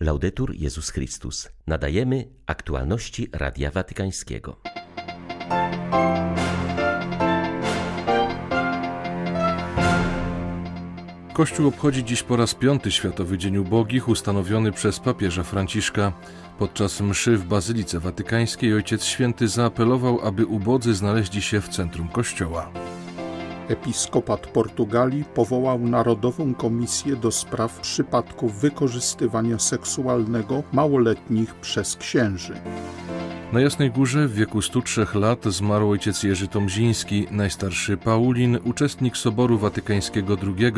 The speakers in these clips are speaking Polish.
Laudetur Jezus Chrystus. Nadajemy aktualności Radia Watykańskiego. Kościół obchodzi dziś po raz piąty Światowy Dzień Ubogich, ustanowiony przez papieża Franciszka. Podczas mszy w Bazylice Watykańskiej Ojciec Święty zaapelował, aby ubodzy znaleźli się w centrum Kościoła. Episkopat Portugalii powołał Narodową Komisję do spraw przypadków wykorzystywania seksualnego małoletnich przez księży. Na Jasnej Górze w wieku 103 lat zmarł ojciec Jerzy Tomziński, najstarszy Paulin, uczestnik Soboru Watykańskiego II,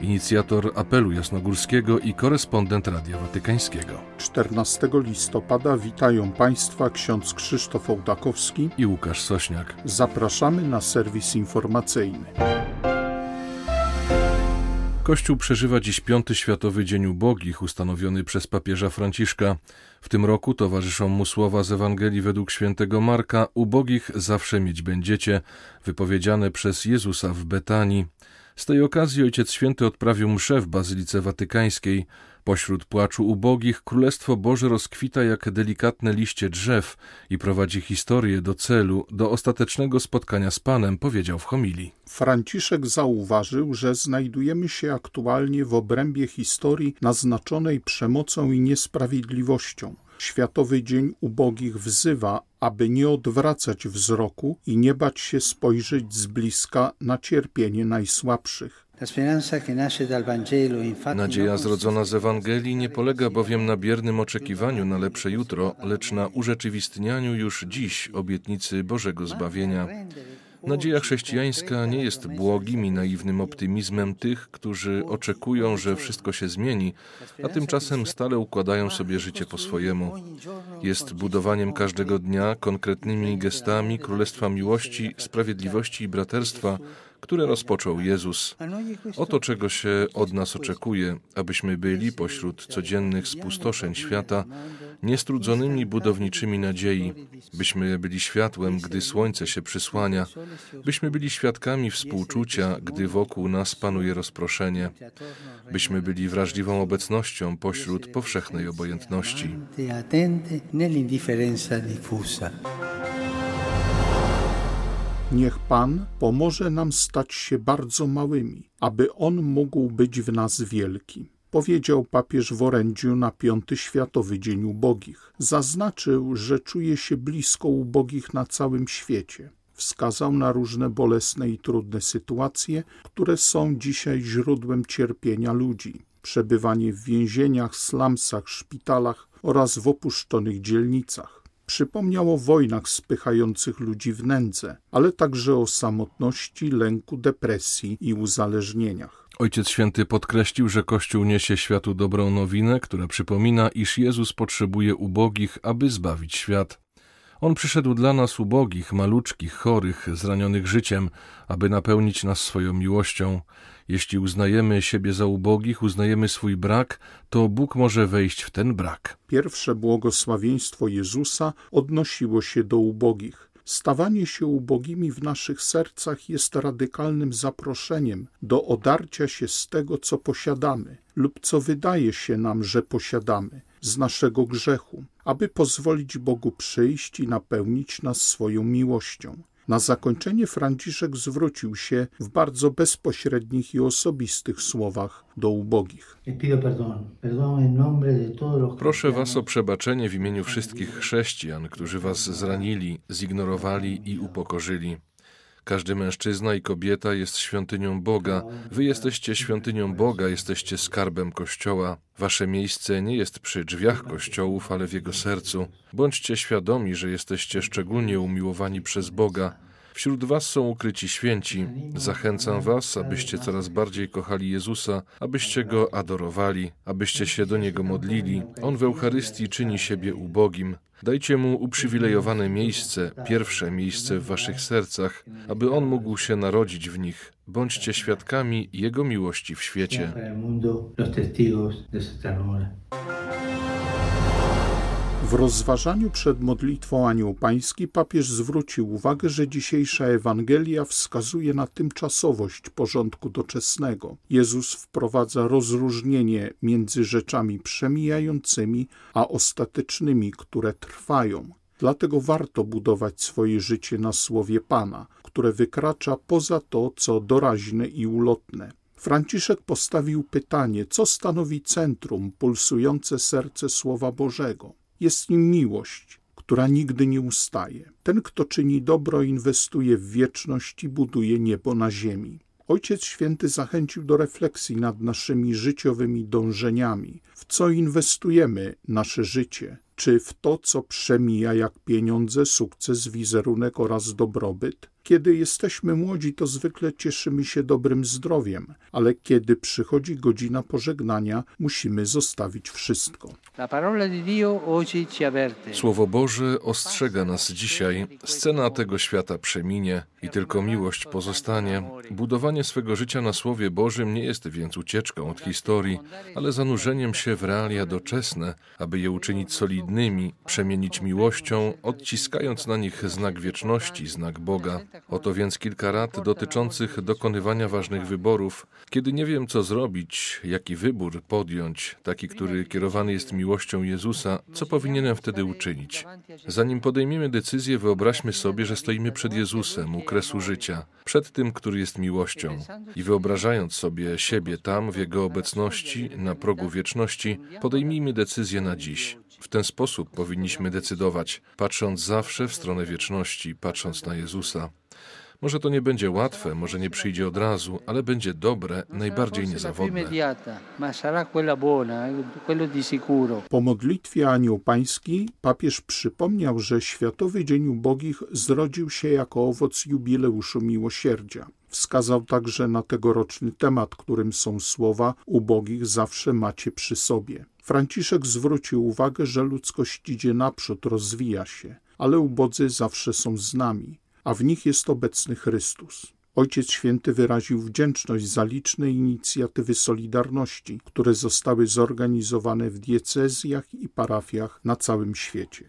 inicjator apelu jasnogórskiego i korespondent Radia Watykańskiego. 14 listopada witają Państwa ksiądz Krzysztof Ołdakowski i Łukasz Sośniak. Zapraszamy na serwis informacyjny. Kościół przeżywa dziś piąty Światowy Dzień Ubogich, ustanowiony przez papieża Franciszka. W tym roku towarzyszą mu słowa z Ewangelii według świętego Marka: Ubogich zawsze mieć będziecie, wypowiedziane przez Jezusa w Betanii. Z tej okazji Ojciec Święty odprawił mszę w Bazylice Watykańskiej. Pośród płaczu ubogich Królestwo Boże rozkwita jak delikatne liście drzew i prowadzi historię do celu, do ostatecznego spotkania z Panem, powiedział w homilii. Franciszek zauważył, że znajdujemy się aktualnie w obrębie historii naznaczonej przemocą i niesprawiedliwością. Światowy Dzień Ubogich wzywa, aby nie odwracać wzroku i nie bać się spojrzeć z bliska na cierpienie najsłabszych. Nadzieja zrodzona z Ewangelii nie polega bowiem na biernym oczekiwaniu na lepsze jutro, lecz na urzeczywistnianiu już dziś obietnicy Bożego zbawienia. Nadzieja chrześcijańska nie jest błogim i naiwnym optymizmem tych, którzy oczekują, że wszystko się zmieni, a tymczasem stale układają sobie życie po swojemu. Jest budowaniem każdego dnia konkretnymi gestami Królestwa Miłości, Sprawiedliwości i Braterstwa, które rozpoczął Jezus. Oto czego się od nas oczekuje, abyśmy byli pośród codziennych spustoszeń świata niestrudzonymi budowniczymi nadziei, byśmy byli światłem, gdy słońce się przysłania, byśmy byli świadkami współczucia, gdy wokół nas panuje rozproszenie, byśmy byli wrażliwą obecnością pośród powszechnej obojętności. Niech Pan pomoże nam stać się bardzo małymi, aby On mógł być w nas wielki. Powiedział papież w orędziu na Piąty Światowy Dzień Ubogich. Zaznaczył, że czuje się blisko ubogich na całym świecie. Wskazał na różne bolesne i trudne sytuacje, które są dzisiaj źródłem cierpienia ludzi. Przebywanie w więzieniach, slumsach, szpitalach oraz w opuszczonych dzielnicach. Przypomniał o wojnach spychających ludzi w nędzę, ale także o samotności, lęku, depresji i uzależnieniach. Ojciec Święty podkreślił, że Kościół niesie światu dobrą nowinę, która przypomina, iż Jezus potrzebuje ubogich, aby zbawić świat. On przyszedł dla nas ubogich, maluczkich, chorych, zranionych życiem, aby napełnić nas swoją miłością. Jeśli uznajemy siebie za ubogich, uznajemy swój brak, to Bóg może wejść w ten brak. Pierwsze błogosławieństwo Jezusa odnosiło się do ubogich. Stawanie się ubogimi w naszych sercach jest radykalnym zaproszeniem do odarcia się z tego, co posiadamy lub co wydaje się nam, że posiadamy, z naszego grzechu, aby pozwolić Bogu przyjść i napełnić nas swoją miłością. Na zakończenie Franciszek zwrócił się w bardzo bezpośrednich i osobistych słowach do ubogich. Proszę Was o przebaczenie w imieniu wszystkich chrześcijan, którzy Was zranili, zignorowali i upokorzyli. Każdy mężczyzna i kobieta jest świątynią Boga. Wy jesteście świątynią Boga, jesteście skarbem Kościoła. Wasze miejsce nie jest przy drzwiach kościołów, ale w jego sercu. Bądźcie świadomi, że jesteście szczególnie umiłowani przez Boga. Wśród Was są ukryci święci. Zachęcam Was, abyście coraz bardziej kochali Jezusa, abyście Go adorowali, abyście się do Niego modlili. On w Eucharystii czyni siebie ubogim. Dajcie Mu uprzywilejowane miejsce, pierwsze miejsce w Waszych sercach, aby On mógł się narodzić w nich. Bądźcie świadkami Jego miłości w świecie. W rozważaniu przed modlitwą Anioł Pański papież zwrócił uwagę, że dzisiejsza Ewangelia wskazuje na tymczasowość porządku doczesnego. Jezus wprowadza rozróżnienie między rzeczami przemijającymi, a ostatecznymi, które trwają. Dlatego warto budować swoje życie na słowie Pana, które wykracza poza to, co doraźne i ulotne. Franciszek postawił pytanie, co stanowi centrum pulsujące serce Słowa Bożego. Jest nim miłość, która nigdy nie ustaje. Ten, kto czyni dobro, inwestuje w wieczność i buduje niebo na ziemi. Ojciec Święty zachęcił do refleksji nad naszymi życiowymi dążeniami, w co inwestujemy nasze życie, czy w to, co przemija jak pieniądze, sukces, wizerunek oraz dobrobyt. Kiedy jesteśmy młodzi, to zwykle cieszymy się dobrym zdrowiem, ale kiedy przychodzi godzina pożegnania, musimy zostawić wszystko. Słowo Boże ostrzega nas dzisiaj. Scena tego świata przeminie i tylko miłość pozostanie. Budowanie swego życia na Słowie Bożym nie jest więc ucieczką od historii, ale zanurzeniem się w realia doczesne, aby je uczynić solidnymi, przemienić miłością, odciskając na nich znak wieczności, znak Boga. Oto więc kilka rad dotyczących dokonywania ważnych wyborów. Kiedy nie wiem, co zrobić, jaki wybór podjąć, taki, który kierowany jest miłością Jezusa, co powinienem wtedy uczynić? Zanim podejmiemy decyzję, wyobraźmy sobie, że stoimy przed Jezusem u kresu życia, przed tym, który jest miłością. I wyobrażając sobie siebie tam, w Jego obecności, na progu wieczności, podejmijmy decyzję na dziś. W ten sposób powinniśmy decydować, patrząc zawsze w stronę wieczności, patrząc na Jezusa. Może to nie będzie łatwe, może nie przyjdzie od razu, ale będzie dobre, najbardziej niezawodne. Po modlitwie Anioł Pański papież przypomniał, że Światowy Dzień Ubogich zrodził się jako owoc jubileuszu miłosierdzia. Wskazał także na tegoroczny temat, którym są słowa ubogich zawsze macie przy sobie. Franciszek zwrócił uwagę, że ludzkość idzie naprzód, rozwija się, ale ubodzy zawsze są z nami a w nich jest obecny Chrystus. Ojciec Święty wyraził wdzięczność za liczne inicjatywy Solidarności, które zostały zorganizowane w diecezjach i parafiach na całym świecie.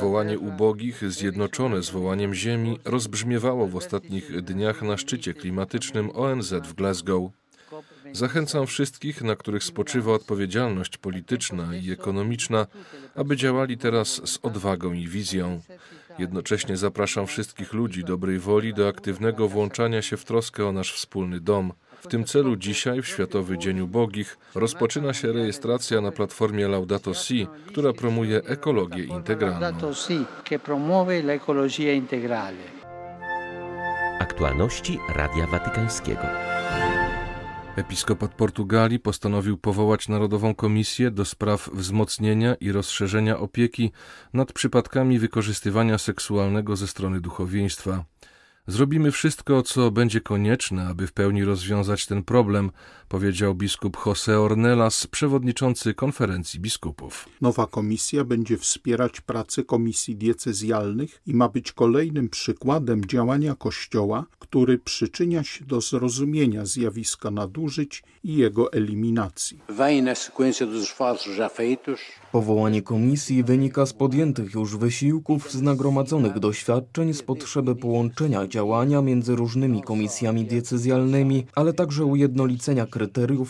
Wołanie ubogich, zjednoczone z wołaniem ziemi, rozbrzmiewało w ostatnich dniach na szczycie klimatycznym ONZ w Glasgow. Zachęcam wszystkich, na których spoczywa odpowiedzialność polityczna i ekonomiczna, aby działali teraz z odwagą i wizją. Jednocześnie zapraszam wszystkich ludzi dobrej woli do aktywnego włączania się w troskę o nasz wspólny dom. W tym celu dzisiaj, w Światowy Dzień Ubogich, rozpoczyna się rejestracja na platformie Laudato Si, która promuje ekologię integralną. Aktualności Radia Watykańskiego. Episkopat Portugalii postanowił powołać Narodową Komisję do spraw wzmocnienia i rozszerzenia opieki nad przypadkami wykorzystywania seksualnego ze strony duchowieństwa. Zrobimy wszystko, co będzie konieczne, aby w pełni rozwiązać ten problem, powiedział biskup José Ornelas, przewodniczący konferencji biskupów. Nowa komisja będzie wspierać pracę komisji diecezjalnych i ma być kolejnym przykładem działania Kościoła, który przyczynia się do zrozumienia zjawiska nadużyć i jego eliminacji. Powołanie komisji wynika z podjętych już wysiłków, z nagromadzonych doświadczeń, z potrzeby połączenia działania między różnymi komisjami diecezjalnymi, ale także ujednolicenia kryteriów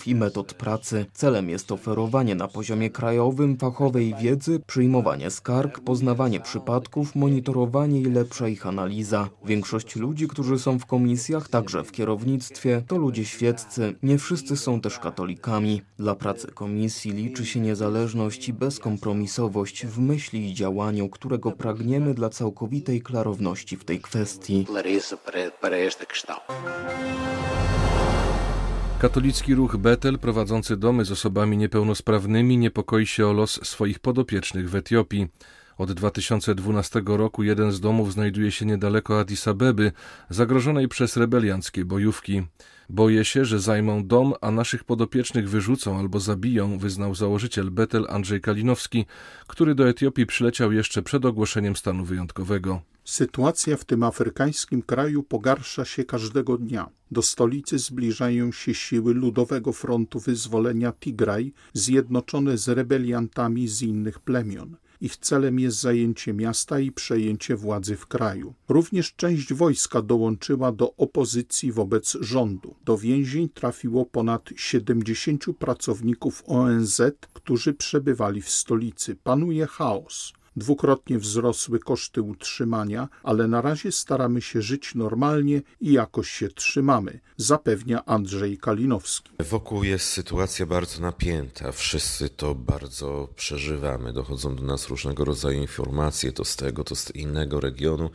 i metod pracy. Celem jest oferowanie na poziomie krajowym fachowej wiedzy, przyjmowanie skarg, poznawanie przypadków, monitorowanie i lepsza ich analiza. Większość ludzi, którzy są w komisjach, także w kierownictwie, to ludzie świeccy. Nie wszyscy są też katolikami. Dla pracy komisji liczy się niezależność i bezkompromisowość w myśli i działaniu, którego pragniemy dla całkowitej klarowności w tej kwestii. Katolicki ruch Betel, prowadzący domy z osobami niepełnosprawnymi, niepokoi się o los swoich podopiecznych w Etiopii. Od 2012 roku jeden z domów znajduje się niedaleko Addis Abeby, zagrożonej przez rebelianckie bojówki. Boję się, że zajmą dom, a naszych podopiecznych wyrzucą albo zabiją, wyznał założyciel Betel Andrzej Kalinowski, który do Etiopii przyleciał jeszcze przed ogłoszeniem stanu wyjątkowego. Sytuacja w tym afrykańskim kraju pogarsza się każdego dnia. Do stolicy zbliżają się siły Ludowego Frontu Wyzwolenia Tigraj, zjednoczone z rebeliantami z innych plemion. Ich celem jest zajęcie miasta i przejęcie władzy w kraju. Również część wojska dołączyła do opozycji wobec rządu. Do więzień trafiło ponad 70 pracowników ONZ, którzy przebywali w stolicy. Panuje chaos. Dwukrotnie wzrosły koszty utrzymania, ale na razie staramy się żyć normalnie i jakoś się trzymamy, zapewnia Andrzej Kalinowski. Wokół jest sytuacja bardzo napięta. Wszyscy to bardzo przeżywamy. Dochodzą do nas różnego rodzaju informacje, to z tego, to z innego regionu,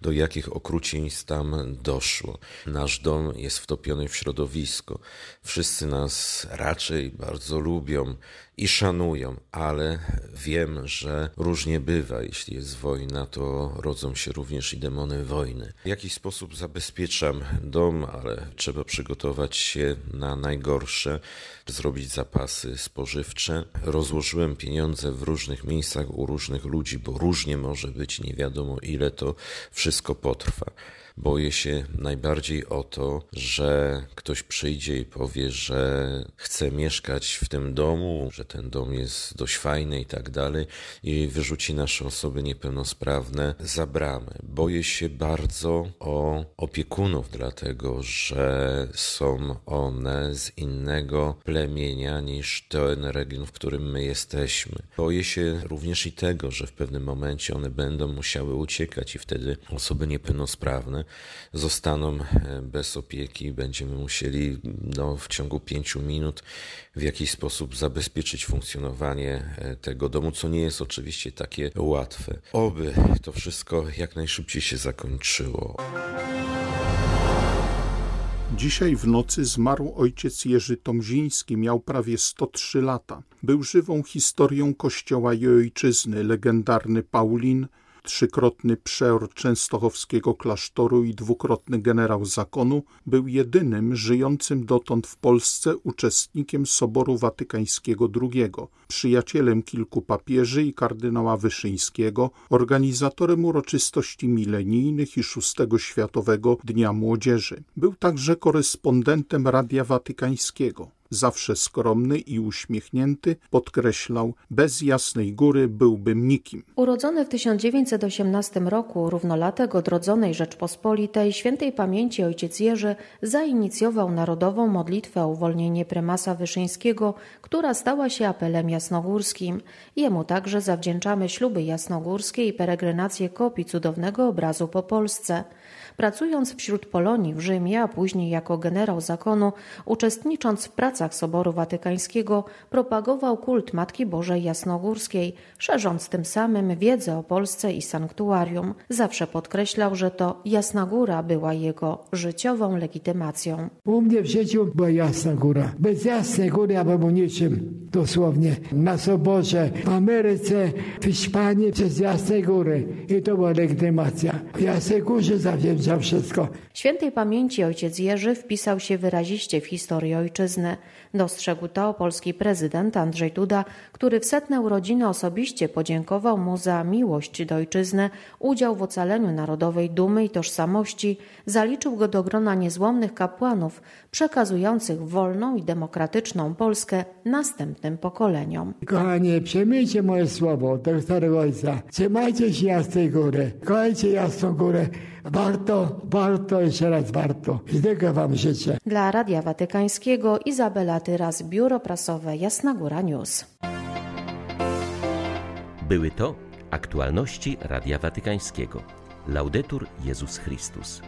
do jakich okrucieństw tam doszło. Nasz dom jest wtopiony w środowisko. Wszyscy nas raczej bardzo lubią i szanują, ale wiem, że różnie bywa. Jeśli jest wojna, to rodzą się również i demony wojny. W jakiś sposób zabezpieczam dom, ale trzeba przygotować się na najgorsze, zrobić zapasy spożywcze. Rozłożyłem pieniądze w różnych miejscach u różnych ludzi, bo różnie może być, nie wiadomo ile to wszystko potrwa. Boję się najbardziej o to, że ktoś przyjdzie i powie, że chce mieszkać w tym domu, że ten dom jest dość fajny i tak dalej, i wyrzuci nasze osoby niepełnosprawne za bramę. Boję się bardzo o opiekunów, dlatego że są one z innego plemienia niż ten region, w którym my jesteśmy. Boję się również i tego, że w pewnym momencie one będą musiały uciekać i wtedy osoby niepełnosprawne zostaną e, bez opieki. Będziemy musieli no, w ciągu pięciu minut w jakiś sposób zabezpieczyć funkcjonowanie e, tego domu, co nie jest oczywiście takie łatwe. Oby to wszystko jak najszybciej się zakończyło. Dzisiaj w nocy zmarł ojciec Jerzy Tomziński, miał prawie 103 lata. Był żywą historią kościoła i ojczyzny, legendarny Paulin, trzykrotny przeor częstochowskiego klasztoru i dwukrotny generał zakonu, był jedynym żyjącym dotąd w Polsce uczestnikiem Soboru Watykańskiego II, przyjacielem kilku papieży i kardynała Wyszyńskiego, organizatorem uroczystości milenijnych i szóstego Światowego Dnia Młodzieży. Był także korespondentem Radia Watykańskiego zawsze skromny i uśmiechnięty, podkreślał, bez Jasnej Góry byłbym nikim. Urodzony w 1918 roku, równolatek odrodzonej Rzeczpospolitej, świętej pamięci ojciec Jerzy zainicjował narodową modlitwę o uwolnienie prymasa Wyszyńskiego, która stała się apelem jasnogórskim. Jemu także zawdzięczamy śluby jasnogórskie i peregrinację kopii cudownego obrazu po Polsce. Pracując wśród Polonii w Rzymie, a później jako generał zakonu, uczestnicząc w pracach Soboru Watykańskiego, propagował kult Matki Bożej Jasnogórskiej, szerząc tym samym wiedzę o Polsce i sanktuarium. Zawsze podkreślał, że to Jasna Góra była jego życiową legitymacją. U mnie w życiu była Jasna Góra. Bez Jasnej Góry ja bym niczym, dosłownie. Na Soborze, w Ameryce, w Hiszpanii przez Jasnej Góry. I to była legitymacja. W Jasnej Górze zawdzięczam za wszystko. Świętej pamięci ojciec Jerzy wpisał się wyraziście w historię ojczyzny. Dostrzegł to polski prezydent Andrzej Duda, który w setne urodziny osobiście podziękował mu za miłość do ojczyzny, udział w ocaleniu narodowej dumy i tożsamości, zaliczył go do grona niezłomnych kapłanów, przekazujących wolną i demokratyczną Polskę następnym pokoleniom. Kochanie, przemyjcie moje słowo do starego ojca. Trzymajcie się Jasnej Góry. Kochajcie Jasną Górę. Warto, warto, jeszcze raz warto. I tego Wam życzę. Dla Radia Watykańskiego Izabela Tyras, Biuro Prasowe Jasna Góra News. Były to aktualności Radia Watykańskiego. Laudetur Jezus Chrystus.